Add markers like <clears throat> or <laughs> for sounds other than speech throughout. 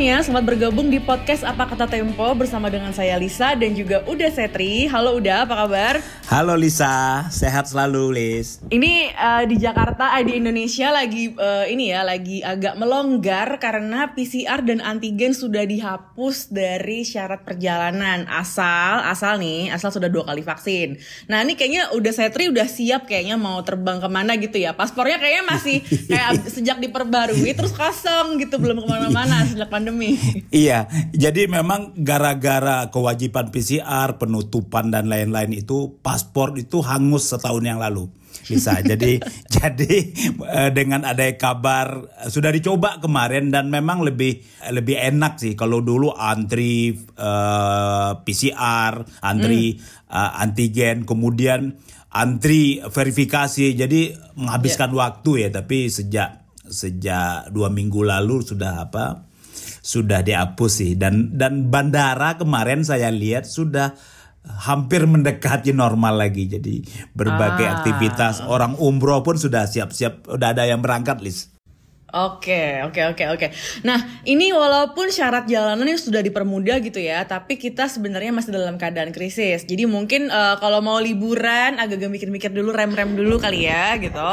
semuanya, selamat bergabung di podcast Apa Kata Tempo bersama dengan saya Lisa dan juga Uda Setri. Halo Uda, apa kabar? Halo Lisa, sehat selalu Lis. Ini uh, di Jakarta, uh, di Indonesia lagi uh, ini ya, lagi agak melonggar karena PCR dan antigen sudah dihapus dari syarat perjalanan asal asal nih, asal sudah dua kali vaksin. Nah ini kayaknya Uda Setri udah siap kayaknya mau terbang ke mana gitu ya. Paspornya kayaknya masih <laughs> kayak sejak diperbarui terus kosong gitu, belum ke mana-mana sejak pandemi. <laughs> Iya, jadi memang gara-gara kewajiban PCR, penutupan dan lain-lain itu paspor itu hangus setahun yang lalu. Bisa. <laughs> jadi jadi eh, dengan ada kabar sudah dicoba kemarin dan memang lebih lebih enak sih kalau dulu antri uh, eh, PCR, antri hmm. uh, antigen, kemudian antri verifikasi. Jadi menghabiskan yeah. waktu ya, tapi sejak sejak dua minggu lalu sudah apa sudah dihapus sih. Dan dan bandara kemarin saya lihat sudah hampir mendekati normal lagi. Jadi berbagai ah. aktivitas orang umroh pun sudah siap-siap udah ada yang berangkat list Oke, oke, oke, oke. Nah, ini walaupun syarat jalanannya sudah dipermudah gitu ya, tapi kita sebenarnya masih dalam keadaan krisis. Jadi mungkin uh, kalau mau liburan agak-agak mikir-mikir dulu, rem-rem dulu kali ya gitu.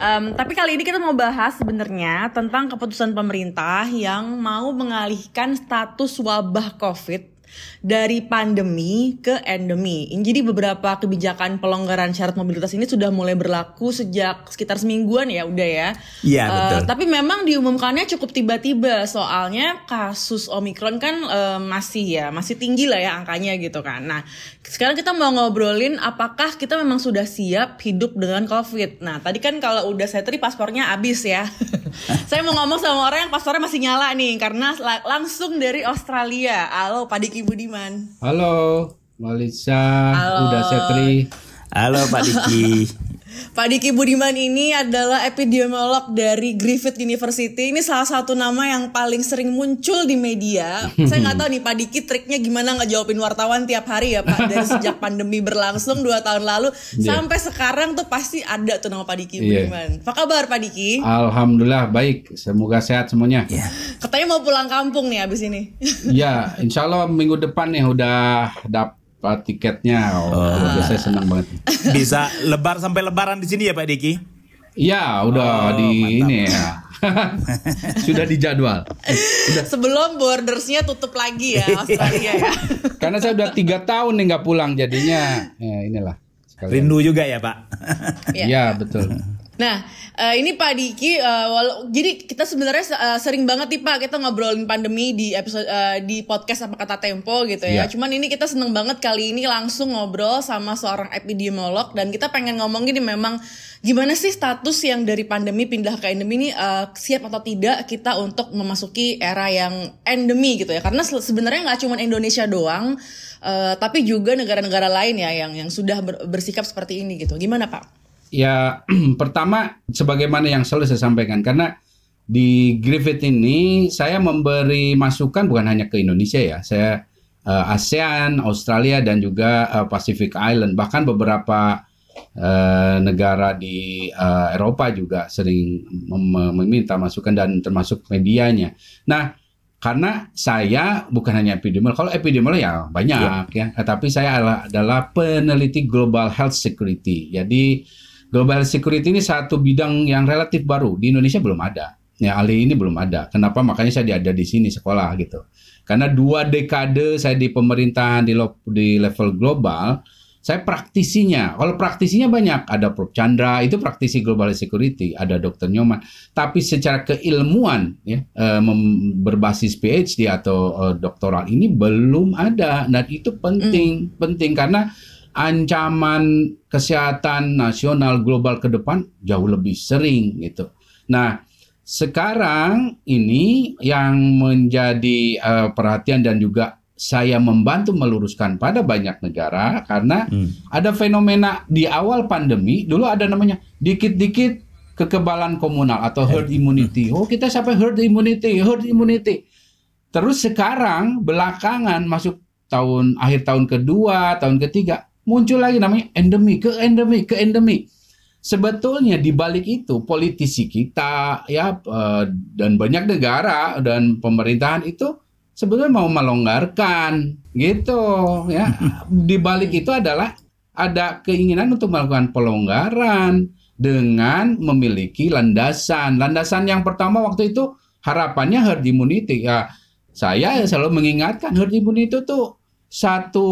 Um, tapi kali ini kita mau bahas sebenarnya tentang keputusan pemerintah yang mau mengalihkan status wabah COVID dari pandemi ke endemi. Jadi beberapa kebijakan pelonggaran syarat mobilitas ini sudah mulai berlaku sejak sekitar semingguan ya udah ya. Iya uh, betul. Tapi memang diumumkannya cukup tiba-tiba soalnya kasus Omikron kan uh, masih ya masih tinggi lah ya angkanya gitu kan. Nah sekarang kita mau ngobrolin apakah kita memang sudah siap hidup dengan COVID. Nah tadi kan kalau udah setri paspornya habis ya. <laughs> Saya mau ngomong sama orang yang paspornya masih nyala nih karena langsung dari Australia. Halo Pak Diki Budiman. Halo, Malisa, Halo. Uda Setri. Halo Pak Diki. Pak Diki Budiman ini adalah epidemiolog dari Griffith University. Ini salah satu nama yang paling sering muncul di media. Saya nggak tahu nih Pak Diki triknya gimana nggak jawabin wartawan tiap hari ya Pak. Dari sejak <laughs> pandemi berlangsung dua tahun lalu yeah. sampai sekarang tuh pasti ada tuh nama Pak Diki yeah. Budiman. Apa kabar Pak Diki? Alhamdulillah baik. Semoga sehat semuanya. Yeah. Katanya mau pulang kampung nih abis ini. ya, insya Allah minggu depan nih udah dapat Pak tiketnya. Oh, oh. saya senang banget. Bisa lebar sampai lebaran di sini ya Pak Diki? Iya, udah oh, di mantap. ini ya. <laughs> Sudah dijadwal. Sudah. Sebelum bordersnya tutup lagi ya Australia ya. <laughs> Karena saya udah tiga tahun nih nggak pulang jadinya. Ya inilah. Sekalian. Rindu juga ya Pak. Iya betul. Nah, uh, ini Pak Diki, uh, jadi kita sebenarnya uh, sering banget nih Pak kita ngobrolin pandemi di episode uh, di podcast apa kata Tempo gitu ya. Yeah. Cuman ini kita seneng banget kali ini langsung ngobrol sama seorang epidemiolog dan kita pengen ngomong gini memang gimana sih status yang dari pandemi pindah ke endemi ini uh, siap atau tidak kita untuk memasuki era yang endemi gitu ya. Karena sebenarnya nggak cuma Indonesia doang, uh, tapi juga negara-negara lain ya yang yang sudah bersikap seperti ini gitu. Gimana Pak? Ya, <clears throat> pertama sebagaimana yang selalu saya sampaikan karena di Griffith ini saya memberi masukan bukan hanya ke Indonesia ya. Saya uh, ASEAN, Australia dan juga uh, Pacific Island bahkan beberapa uh, negara di uh, Eropa juga sering mem meminta masukan dan termasuk medianya. Nah, karena saya bukan hanya epidemiolog, kalau epidemiolog ya banyak ya, ya. tapi saya adalah, adalah peneliti global health security. Jadi Global security ini satu bidang yang relatif baru di Indonesia belum ada. Ya, ahli ini belum ada. Kenapa? Makanya saya ada di sini sekolah gitu. Karena dua dekade saya di pemerintahan di, di level global, saya praktisinya. Kalau praktisinya banyak, ada Prof Chandra itu praktisi global security, ada Dr. Nyoman. Tapi secara keilmuan ya eh, berbasis PhD atau eh, doktoral ini belum ada dan itu penting, mm. penting karena ancaman kesehatan nasional global ke depan jauh lebih sering gitu. Nah, sekarang ini yang menjadi uh, perhatian dan juga saya membantu meluruskan pada banyak negara karena hmm. ada fenomena di awal pandemi dulu ada namanya dikit-dikit kekebalan komunal atau herd immunity. Oh, kita sampai herd immunity, herd immunity. Terus sekarang belakangan masuk tahun akhir tahun kedua, tahun ketiga muncul lagi namanya endemi ke endemi ke endemi. sebetulnya di balik itu politisi kita ya eh, dan banyak negara dan pemerintahan itu sebetulnya mau melonggarkan gitu ya. <laughs> Di balik itu adalah ada keinginan untuk melakukan pelonggaran dengan memiliki landasan. Landasan yang pertama waktu itu harapannya herd immunity. Ya, saya selalu mengingatkan herd immunity itu tuh satu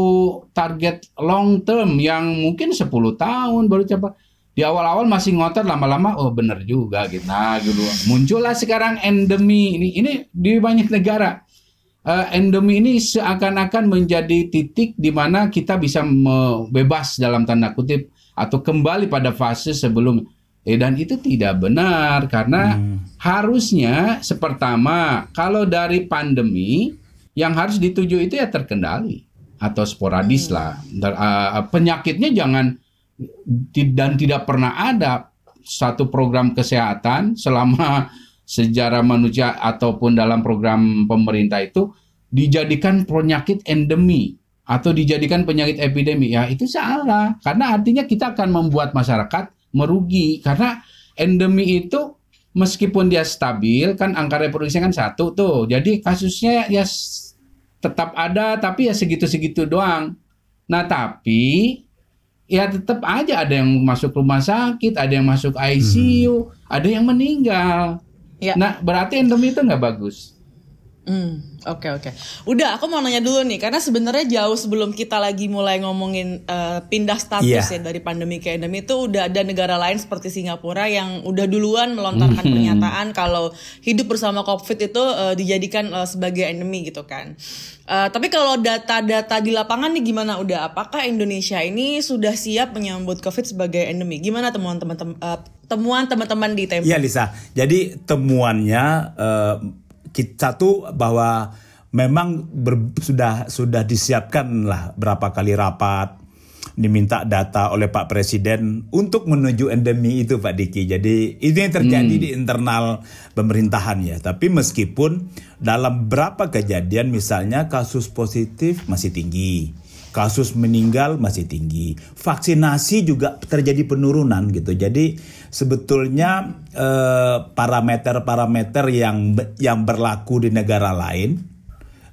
target long term yang mungkin 10 tahun baru cepat di awal-awal masih ngotot lama-lama oh bener juga gitu. Nah gitu. Muncullah sekarang endemi ini. Ini di banyak negara. Uh, endemi ini seakan-akan menjadi titik di mana kita bisa bebas dalam tanda kutip atau kembali pada fase sebelum. Eh dan itu tidak benar karena hmm. harusnya sepertama kalau dari pandemi yang harus dituju itu ya terkendali atau sporadis hmm. lah. Uh, penyakitnya jangan dan tidak pernah ada satu program kesehatan selama <laughs> sejarah manusia ataupun dalam program pemerintah itu dijadikan penyakit endemi atau dijadikan penyakit epidemi. Ya itu salah. Karena artinya kita akan membuat masyarakat merugi. Karena endemi itu meskipun dia stabil kan angka reproduksi kan satu tuh. Jadi kasusnya ya tetap ada tapi ya segitu-segitu doang nah tapi ya tetap aja ada yang masuk rumah sakit, ada yang masuk ICU, hmm. ada yang meninggal. Ya. Nah, berarti endemi itu nggak bagus. Hmm, oke okay, oke. Okay. Udah, aku mau nanya dulu nih, karena sebenarnya jauh sebelum kita lagi mulai ngomongin uh, pindah status yeah. ya dari pandemi ke endemi itu udah ada negara lain seperti Singapura yang udah duluan melontarkan mm -hmm. pernyataan kalau hidup bersama COVID itu uh, dijadikan uh, sebagai endemi gitu kan. Uh, tapi kalau data-data di lapangan nih gimana? Udah, apakah Indonesia ini sudah siap menyambut COVID sebagai endemi? Gimana temuan teman-teman uh, temuan teman-teman di Tempo? Iya Lisa, jadi temuannya uh, kita tuh bahwa memang ber, sudah sudah disiapkan lah berapa kali rapat diminta data oleh Pak Presiden untuk menuju endemi itu Pak Diki. Jadi itu yang terjadi hmm. di internal pemerintahan ya. Tapi meskipun dalam berapa kejadian misalnya kasus positif masih tinggi, kasus meninggal masih tinggi, vaksinasi juga terjadi penurunan gitu. Jadi sebetulnya eh, parameter-parameter yang yang berlaku di negara lain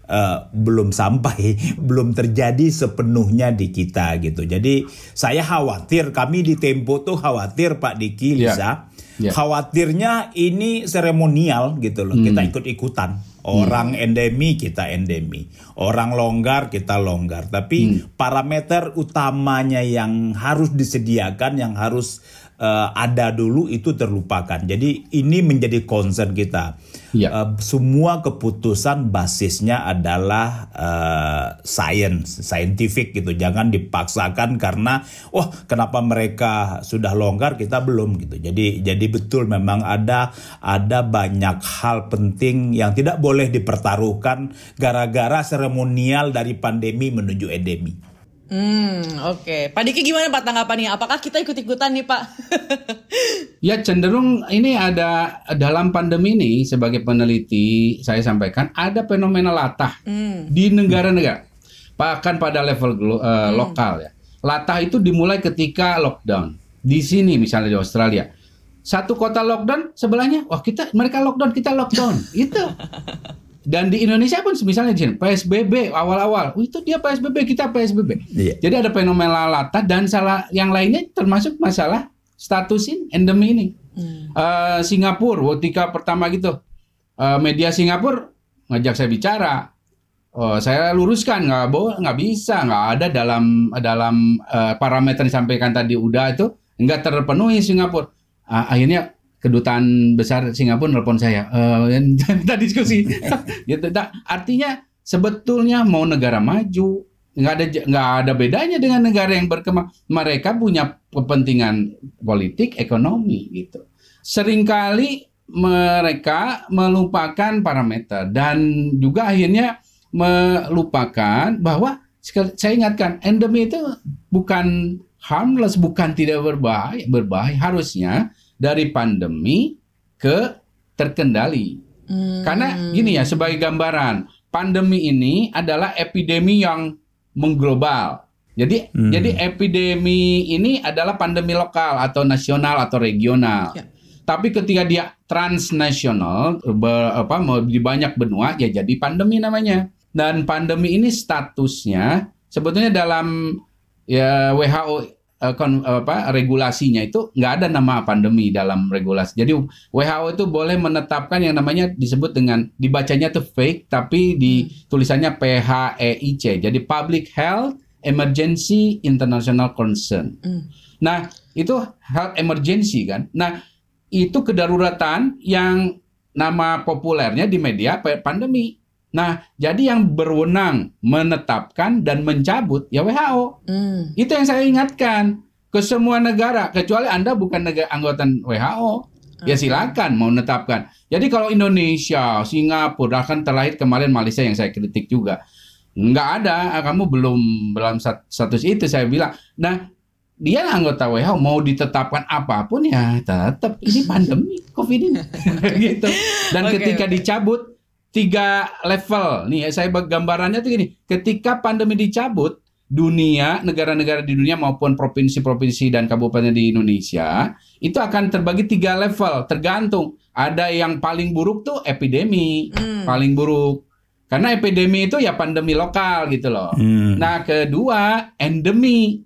Uh, belum sampai, <laughs> belum terjadi sepenuhnya di kita gitu. Jadi saya khawatir, kami di Tempo tuh khawatir Pak Diki, ya. Lisa, yeah. yeah. khawatirnya ini seremonial gitu loh, hmm. kita ikut-ikutan. Orang hmm. endemi kita endemi, orang longgar kita longgar. Tapi hmm. parameter utamanya yang harus disediakan, yang harus uh, ada dulu itu terlupakan. Jadi ini menjadi concern kita. Ya. Uh, semua keputusan basisnya adalah uh, science, scientific gitu. Jangan dipaksakan karena wah oh, kenapa mereka sudah longgar kita belum gitu. Jadi jadi betul memang ada ada banyak hal penting yang tidak boleh dipertaruhkan gara-gara seremonial dari pandemi menuju endemi. Hmm, oke. Okay. Pak Diki gimana Pak tanggapannya? Apakah kita ikut-ikutan nih Pak? <laughs> ya cenderung ini ada dalam pandemi ini sebagai peneliti saya sampaikan ada fenomena latah hmm. di negara-negara. Bahkan pada level uh, hmm. lokal ya. Latah itu dimulai ketika lockdown. Di sini misalnya di Australia. Satu kota lockdown, sebelahnya wah kita mereka lockdown, kita lockdown. <laughs> itu. Dan di Indonesia pun misalnya Jin, PSBB awal-awal, oh, itu dia PSBB, kita PSBB. Iya. Jadi ada fenomena lata dan salah yang lainnya termasuk masalah statusin endemi ini. Hmm. Uh, Singapura, ketika pertama gitu, uh, media Singapura ngajak saya bicara, oh, saya luruskan nggak boleh, nggak bisa, nggak ada dalam dalam uh, parameter yang disampaikan tadi udah itu nggak terpenuhi Singapura. Uh, akhirnya kedutaan besar Singapura nelpon saya uh, kita <laughs> diskusi. <laughs> Gitu nah, artinya sebetulnya mau negara maju nggak ada nggak ada bedanya dengan negara yang berkembang mereka punya kepentingan politik ekonomi gitu. Seringkali mereka melupakan parameter dan juga akhirnya melupakan bahwa saya ingatkan endemi itu bukan harmless bukan tidak berbahaya berbahaya harusnya dari pandemi ke terkendali. Hmm. Karena gini ya, sebagai gambaran, pandemi ini adalah epidemi yang mengglobal. Jadi jadi epidemi ini adalah pandemi lokal atau nasional atau regional. Ya. Tapi ketika dia transnasional be- apa mau di banyak benua ya jadi pandemi namanya. Dan pandemi ini statusnya sebetulnya dalam ya WHO eh, kon- apa regulasinya itu nggak ada nama pandemi dalam regulasi. Jadi WHO itu boleh menetapkan yang namanya disebut dengan dibacanya tuh fake tapi di tulisannya PHEIC. Jadi Public Health Emergency International Concern. Hmm. Nah, itu health emergency kan. Nah, itu kedaruratan yang nama populernya di media pa- pandemi. Nah, jadi yang berwenang menetapkan dan mencabut ya WHO. Hmm. Itu yang saya ingatkan ke semua negara kecuali Anda bukan negara anggota WHO. Ya silakan mau menetapkan. Jadi kalau Indonesia, Singapura bahkan terakhir kemarin Malaysia yang saya kritik juga nggak ada, kamu belum dalam status itu saya bilang. Nah dia anggota WHO mau ditetapkan apa pun ya tetap ini <laughs> pandemi COVID ini <laughs> gitu. Dan ketika dicabut tiga level nih saya gambarannya tuh gini, ketika pandemi dicabut dunia negara-negara di dunia maupun provinsi-provinsi dan kabupaten di Indonesia itu akan terbagi tiga level tergantung ada yang paling buruk tuh epidemi Hmm. paling buruk karena epidemi itu ya pandemi lokal gitu loh. Hmm. Nah, kedua endemi.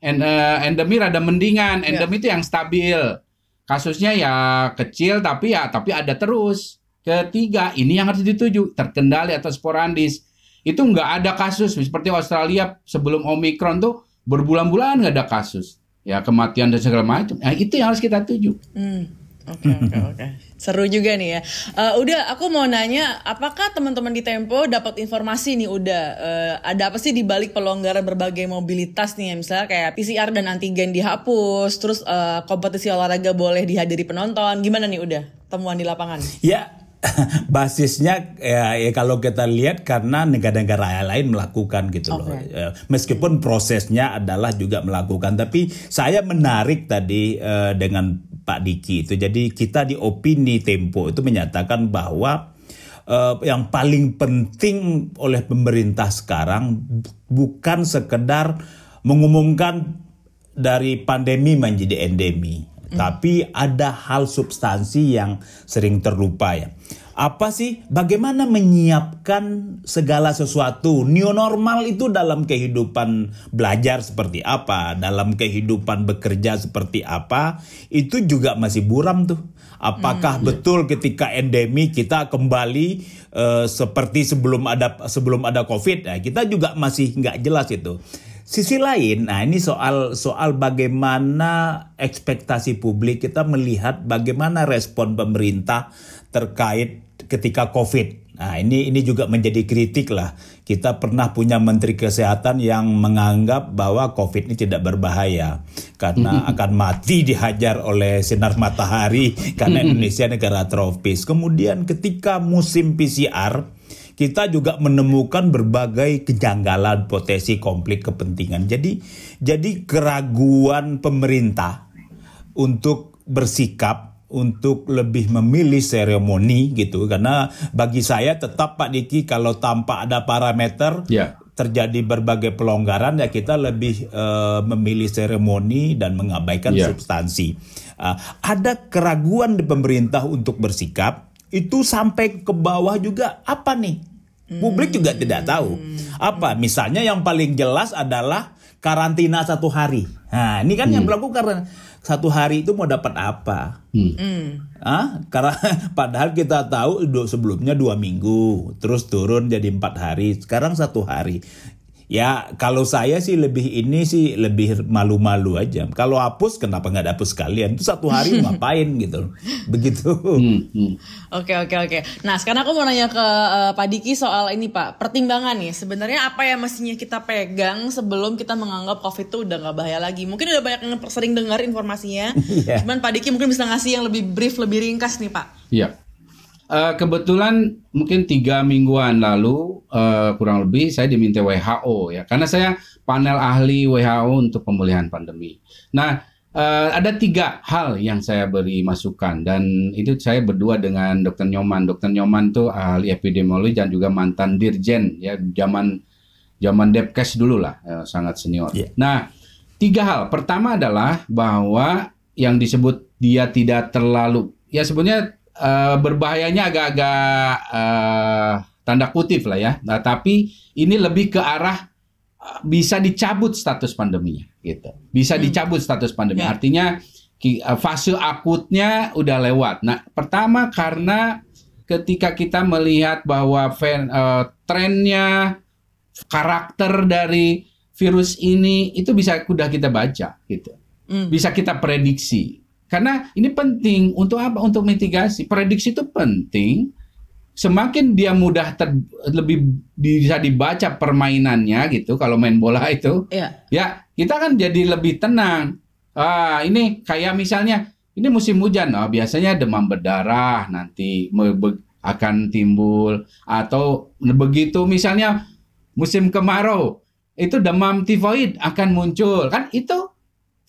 En, eh, endemi rada mendingan. Endemi itu yang stabil. Kasusnya ya kecil tapi ya tapi ada terus. Ketiga, ini yang harus dituju, terkendali atau sporadis. Itu nggak ada kasus seperti Australia sebelum Omikron tuh berbulan-bulan nggak ada kasus. Ya kematian dan segala macam. Nah, itu yang harus kita tuju. Hmm. Oke oke oke. <laughs> Seru juga nih ya. Eh, udah aku mau nanya, apakah teman-teman di Tempo dapat informasi nih udah eh, ada apa sih di balik pelonggaran berbagai mobilitas nih misalnya kayak PCR dan antigen dihapus, terus eh, kompetisi olahraga boleh dihadiri penonton. Gimana nih udah temuan di lapangan? Ya, <laughs> basisnya ya, ya kalau kita lihat karena negara-negara lain melakukan gitu loh. Ya, Meskipun prosesnya adalah juga melakukan, tapi saya menarik tadi eh, dengan Pak Diki itu. Jadi kita di opini Tempo itu menyatakan bahwa eh, yang paling penting oleh pemerintah sekarang bu- bukan sekedar mengumumkan dari pandemi menjadi endemi, tapi ada hal substansi yang sering terlupa ya. Apa sih bagaimana menyiapkan segala sesuatu new normal itu dalam kehidupan belajar seperti apa, dalam kehidupan bekerja seperti apa, itu juga masih buram tuh. Apakah betul ketika endemi kita kembali eh, seperti sebelum ada sebelum ada Covid? Nah, kita juga masih nggak jelas itu. Sisi lain, nah ini soal soal bagaimana ekspektasi publik kita melihat bagaimana respon pemerintah terkait ketika COVID. Nah ini ini juga menjadi kritik lah. Kita pernah punya Menteri Kesehatan yang menganggap bahwa COVID ini tidak berbahaya karena akan mati <laughs> dihajar oleh sinar matahari karena Indonesia negara tropis. Kemudian ketika musim PCR kita juga menemukan berbagai kejanggalan potensi konflik kepentingan. Jadi jadi keraguan pemerintah untuk bersikap untuk lebih memilih seremoni gitu karena bagi saya tetap Pak Diki kalau tanpa ada parameter Ya. terjadi berbagai pelonggaran ya kita lebih eh, memilih seremoni dan mengabaikan Ya. substansi. Ah, ada keraguan di pemerintah untuk bersikap itu sampai ke bawah juga apa nih? Publik juga tidak tahu. Apa? Misalnya yang paling jelas adalah karantina satu hari. Nah, ini kan yang berlaku karena satu hari itu mau dapat apa? Hmm. Hmm. Ah, karena <laughs> padahal kita tahu sebelumnya dua minggu, terus turun jadi empat hari, sekarang satu hari. Ya kalau saya sih lebih ini sih lebih malu-malu aja. Kalau hapus kenapa nggak dapus sekalian? Itu satu hari <laughs> ngapain gitu? Begitu. Hmm, hmm. Oke oke oke. Nah sekarang aku mau nanya ke eh, Pak Diki soal ini Pak pertimbangan nih. Sebenarnya apa yang mestinya kita pegang sebelum kita menganggap COVID itu udah nggak bahaya lagi? Mungkin udah banyak yang sering dengar informasinya. <laughs> Iya. Cuman Pak Diki mungkin bisa ngasih yang lebih brief, lebih ringkas nih Pak. Ya. Eh, kebetulan mungkin tiga mingguan lalu eh, kurang lebih saya diminta WHO ya karena saya panel ahli WHO untuk pemulihan pandemi. Nah eh, ada tiga hal yang saya beri masukan dan itu saya berdua dengan Dr. Nyoman. Dr. Nyoman tuh ahli epidemiologi dan juga mantan dirjen ya zaman zaman Depkes dulu lah, eh, sangat senior. Iya. Nah, tiga hal. Pertama adalah bahwa yang disebut dia tidak terlalu, ya sebenarnya eh, berbahayanya agak-agak eh, tanda kutip lah ya. Nah, tapi ini lebih ke arah eh, bisa dicabut status pandeminya, gitu. Bisa Hmm. dicabut status pandemi. Ya. Artinya fase akutnya udah lewat. Nah, pertama karena ketika kita melihat bahwa fen- eh, trennya karakter dari virus ini itu bisa sudah kita baca gitu. Hmm. Bisa kita prediksi. Karena ini penting untuk apa? Untuk mitigasi. Prediksi itu penting. Semakin dia mudah ter- lebih bisa dibaca permainannya gitu kalau main bola itu Iya. ya kita kan jadi lebih tenang. Ah, ini kayak misalnya ini musim hujan, oh, biasanya demam berdarah nanti akan timbul atau begitu misalnya musim kemarau itu demam tifoid akan muncul kan itu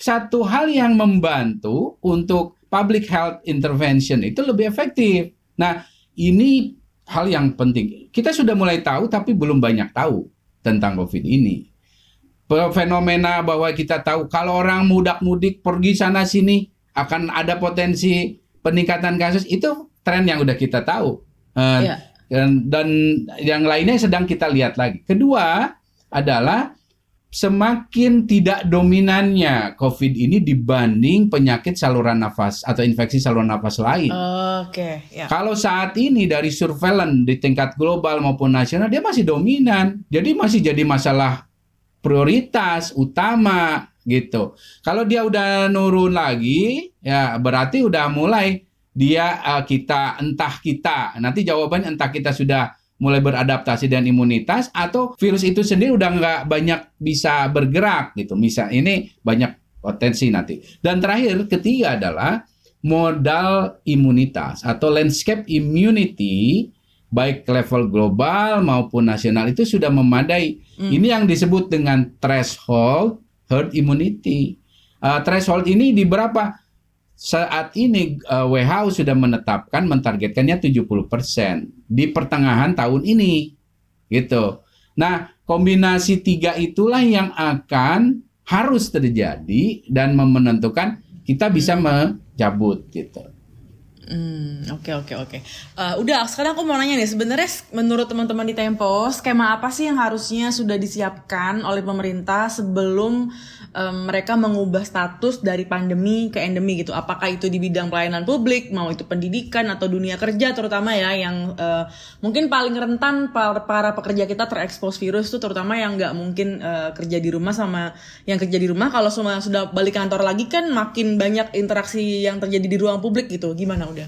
satu hal yang membantu untuk public health intervention itu lebih efektif. Nah, ini hal yang penting. Kita sudah mulai tahu tapi belum banyak tahu tentang COVID ini fenomena bahwa kita tahu kalau orang mudak-mudik pergi sana sini akan ada potensi peningkatan kasus itu tren yang udah kita tahu Eh, Iya. dan, dan yang lainnya sedang kita lihat lagi. Kedua adalah semakin tidak dominannya COVID ini dibanding penyakit saluran nafas atau infeksi saluran nafas lain. Oke, ya. Kalau saat ini dari surveillance di tingkat global maupun nasional dia masih dominan. Jadi masih jadi masalah prioritas utama gitu. Kalau dia udah nurun lagi ya berarti udah mulai dia eh, kita entah kita nanti jawabannya entah kita sudah mulai beradaptasi dan imunitas atau virus itu sendiri udah nggak banyak bisa bergerak gitu. Misal ini banyak potensi nanti. Dan terakhir ketiga adalah modal imunitas atau landscape immunity baik level global maupun nasional itu sudah memadai. Ini yang disebut dengan threshold herd immunity. Uh, threshold ini di berapa? Saat ini uh, WHO sudah menetapkan mentargetkannya 70% di pertengahan tahun ini. Gitu. Nah, kombinasi tiga itulah yang akan harus terjadi dan menentukan kita bisa mencabut gitu. Hmm, oke oke oke. Eh, udah, sekarang aku mau nanya nih, sebenarnya menurut teman-teman di Tempo, skema apa sih yang harusnya sudah disiapkan oleh pemerintah sebelum em, mereka mengubah status dari pandemi ke endemi gitu? Apakah itu di bidang pelayanan publik, mau itu pendidikan atau dunia kerja terutama ya yang eh, mungkin paling rentan para, pekerja kita terekspos virus tuh terutama yang nggak mungkin eh, kerja di rumah sama yang kerja di rumah kalau semua sudah balik kantor lagi kan makin banyak interaksi yang terjadi di ruang publik gitu. Gimana udah?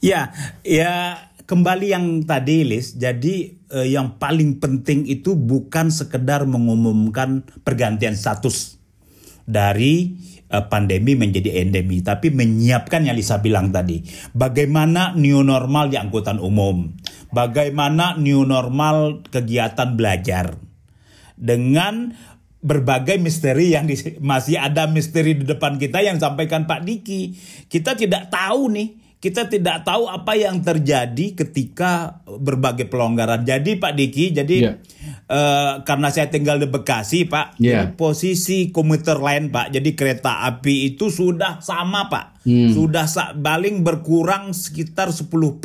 Ya, ya kembali yang tadi Lis. Jadi eh, yang paling penting itu bukan sekedar mengumumkan pergantian status dari eh, pandemi menjadi endemi, tapi menyiapkan yang Lisa bilang tadi. Bagaimana new normal di angkutan umum, bagaimana new normal kegiatan belajar dengan berbagai misteri yang masih ada misteri di depan kita yang sampaikan Pak Diki. Kita tidak tahu nih, kita tidak tahu apa yang terjadi ketika berbagai pelonggaran. Jadi Pak Diki, jadi Iya. eh, karena saya tinggal di Bekasi Pak, jadi posisi komuter lain Pak, jadi kereta api itu sudah sama Pak. Hmm. Sudah paling berkurang sekitar 10%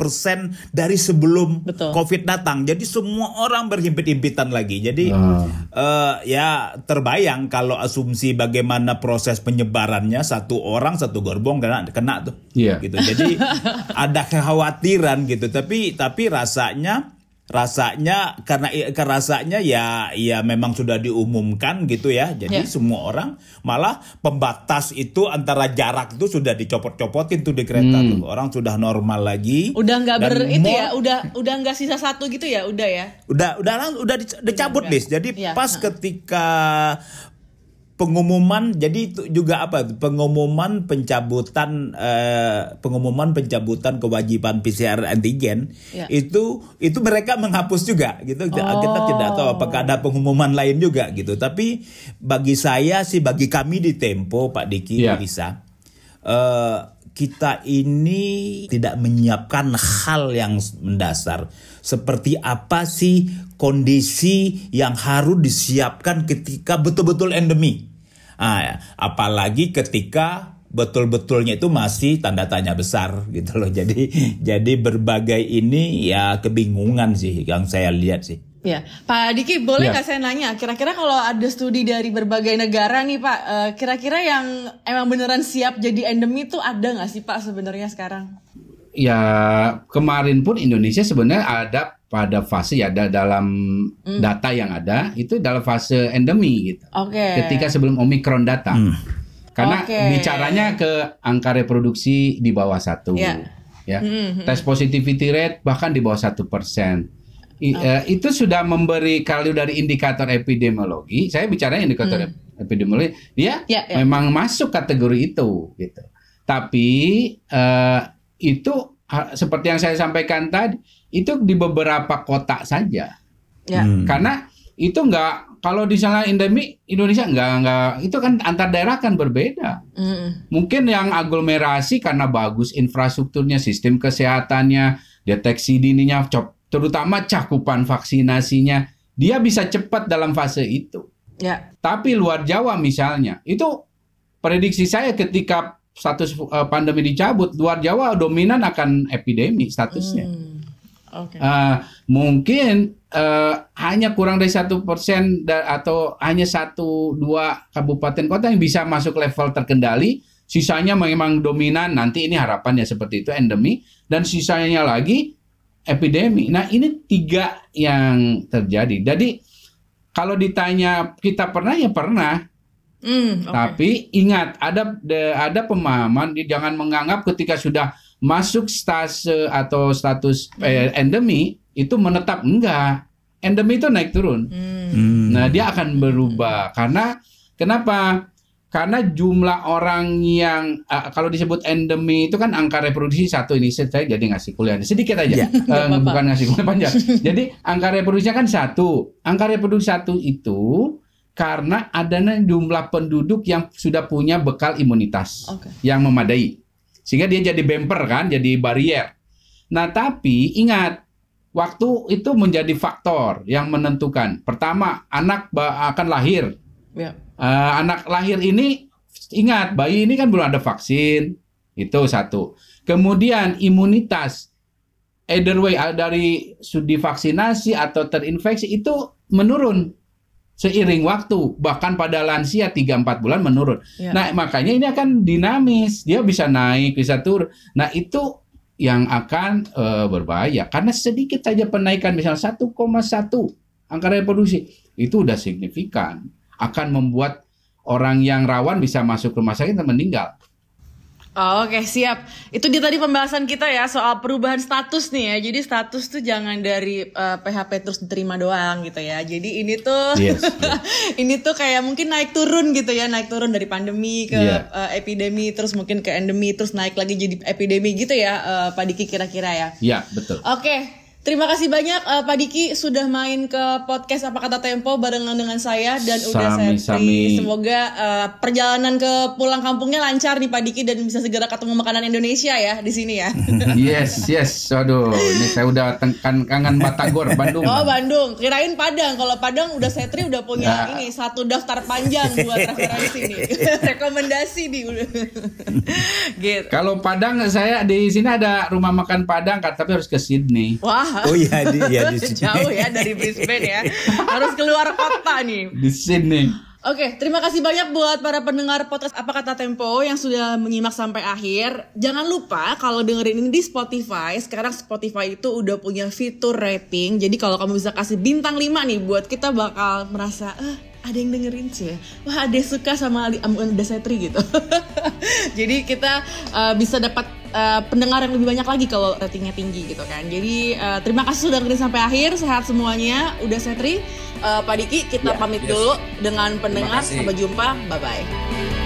dari sebelum Betul. COVID datang. Jadi semua orang berhimpit-himpitan lagi. Jadi Ah. eh, ya terbayang kalau asumsi bagaimana proses penyebarannya satu orang satu gerbong kena kena tuh. Iya. Gitu. Jadi <laughs> ada kekhawatiran gitu. Tapi tapi rasanya rasanya karena karena rasanya ya ya memang sudah diumumkan gitu ya. Jadi Ya. semua orang malah pembatas itu antara jarak itu sudah dicopot-copotin tuh di kereta Hmm. tuh. Orang sudah normal lagi. Udah nggak ber itu ya, udah udah nggak sisa satu gitu ya, udah ya. udah udah udah dic- dicabut Udah. Jadi Iya, pas ha. ketika pengumuman jadi itu juga apa pengumuman pencabutan eh, pengumuman pencabutan kewajiban PCR antigen Iya. itu itu mereka menghapus juga gitu kita kita Oh. tidak tahu apakah ada pengumuman lain juga gitu tapi bagi saya sih bagi kami di Tempo Pak Diki Iya. bisa eh, kita ini tidak menyiapkan hal yang mendasar. Seperti apa sih kondisi yang harus disiapkan ketika betul-betul endemi. Ah, apalagi ketika betul-betulnya itu masih tanda tanya besar <laughs> gitu loh. Jadi jadi berbagai ini ya kebingungan sih yang saya lihat sih. Ya, Pak Diki boleh Ya. nggak saya nanya, kira-kira kalau ada studi dari berbagai negara nih Pak, eh, kira-kira yang emang beneran siap jadi endemi itu ada nggak sih Pak sebenarnya sekarang? Ya kemarin pun Indonesia sebenarnya ada pada fase ya da- dalam data yang ada itu dalam fase endemi gitu. Oke. Ketika sebelum Omicron datang. Hmm. Karena Oke. bicaranya ke angka reproduksi di bawah satu, Ya. ya. Hmm, Tes positivity rate bahkan di bawah satu persen. I- eh, itu sudah memberi kalau dari indikator epidemiologi, saya bicara indikator epidemiologi, dia Hmm. Ya, ya. memang masuk kategori itu, gitu. Tapi eh, itu seperti yang saya sampaikan tadi, itu di beberapa kota saja. Ya. Hmm. Karena itu enggak kalau di sana endemi Indonesia enggak enggak itu kan antar daerah kan berbeda. Mm-mm. Mungkin yang aglomerasi karena bagus infrastrukturnya, sistem kesehatannya, deteksi dininya, cop- terutama cakupan vaksinasinya, dia bisa cepat dalam fase itu. Ya. Tapi luar Jawa misalnya, itu prediksi saya ketika status eh, pandemi dicabut, luar Jawa dominan akan epidemi statusnya. Hmm. Oke. Eh, mungkin eh, hanya kurang dari satu persen atau hanya satu dua kabupaten kota yang bisa masuk level terkendali, sisanya memang dominan. Nanti ini harapannya seperti itu endemi dan sisanya lagi epidemi. Nah ini tiga yang terjadi. Jadi kalau ditanya kita pernah ya pernah, Hmm, oke. tapi ingat ada de- ada pemahaman jangan menganggap ketika sudah masuk stase atau status eh, endemi itu menetap enggak. Endemi itu naik turun. Hmm. Hmm. Nah, dia akan berubah karena kenapa? Karena jumlah orang yang eh, kalau disebut endemi itu kan angka reproduksi satu ini saya jadi ngasih kuliah sedikit aja, Ya. Eh, apa-apa. bukan ngasih kuliah panjang. jadi angka reproduksinya kan satu, angka reproduksi satu itu karena adanya jumlah penduduk yang sudah punya bekal imunitas Oke. yang memadai. Sehingga dia jadi bumper kan, jadi barrier. Nah, tapi ingat waktu itu menjadi faktor yang menentukan. Pertama, anak akan lahir. Ya. Eh, anak lahir ini ingat, bayi ini kan belum ada vaksin. Itu satu. Kemudian imunitas either way dari sudi vaksinasi atau terinfeksi itu menurun seiring waktu bahkan pada lansia 3 4 bulan menurun. Ya. Nah, makanya ini akan dinamis. Dia bisa naik, bisa turun. Nah, itu yang akan eh, berbahaya karena sedikit saja penaikan misalnya 1,1 angka reproduksi itu udah signifikan akan membuat orang yang rawan bisa masuk rumah sakit dan meninggal. Oh, Oke siap. Itu dia tadi pembahasan kita ya soal perubahan status nih ya. Jadi status tuh jangan dari eh, PHP terus diterima doang gitu ya. Jadi ini tuh Yes, <laughs> ini tuh kayak mungkin naik turun gitu ya, naik turun dari pandemi ke Iya. eh, epidemi terus mungkin ke endemi terus naik lagi jadi epidemi gitu ya, eh, Pak Diki kira-kira ya. Ya, betul. Oke, terima kasih banyak eh, Pak Diki sudah main ke podcast apa kata Tempo barengan dengan saya dan udah saya Sami-sami. Semoga eh, perjalanan ke pulang kampungnya lancar nih Pak Diki dan bisa segera ketemu makanan Indonesia ya di sini ya. <laughs> yes, yes. Aduh, ini saya udah tekan kangen Batagor, Bandung. Oh Bandung, kirain Padang. Kalau Padang udah Setri udah punya Ya. ini satu daftar panjang buat referensi nih, <laughs> rekomendasi udah. <laughs> gitu. Kalau Padang saya di sini ada rumah makan Padang tapi harus ke Sydney. Wah, Oh iya di ya di sini. jauh ya dari Brisbane ya. Harus keluar kota nih. Di Sydney. Oke, terima kasih banyak buat para pendengar podcast Apa Kata Tempo yang sudah menyimak sampai akhir. Jangan lupa kalau dengerin ini di Spotify, sekarang Spotify itu udah punya fitur rating. Jadi kalau kamu bisa kasih bintang 5 nih buat kita bakal merasa eh ada yang dengerin sih ya. Wah, ada yang suka sama Ali- am- ada Setri gitu. <laughs> Jadi kita eh, bisa dapat eh, pendengar yang lebih banyak lagi kalau ratingnya tinggi gitu kan. Jadi eh, terima kasih sudah dengerin sampai akhir. Sehat semuanya. Udah Setri, Eh, Pak Diki kita Ya, pamit yes. dulu dengan pendengar. Sampai jumpa. Bye bye.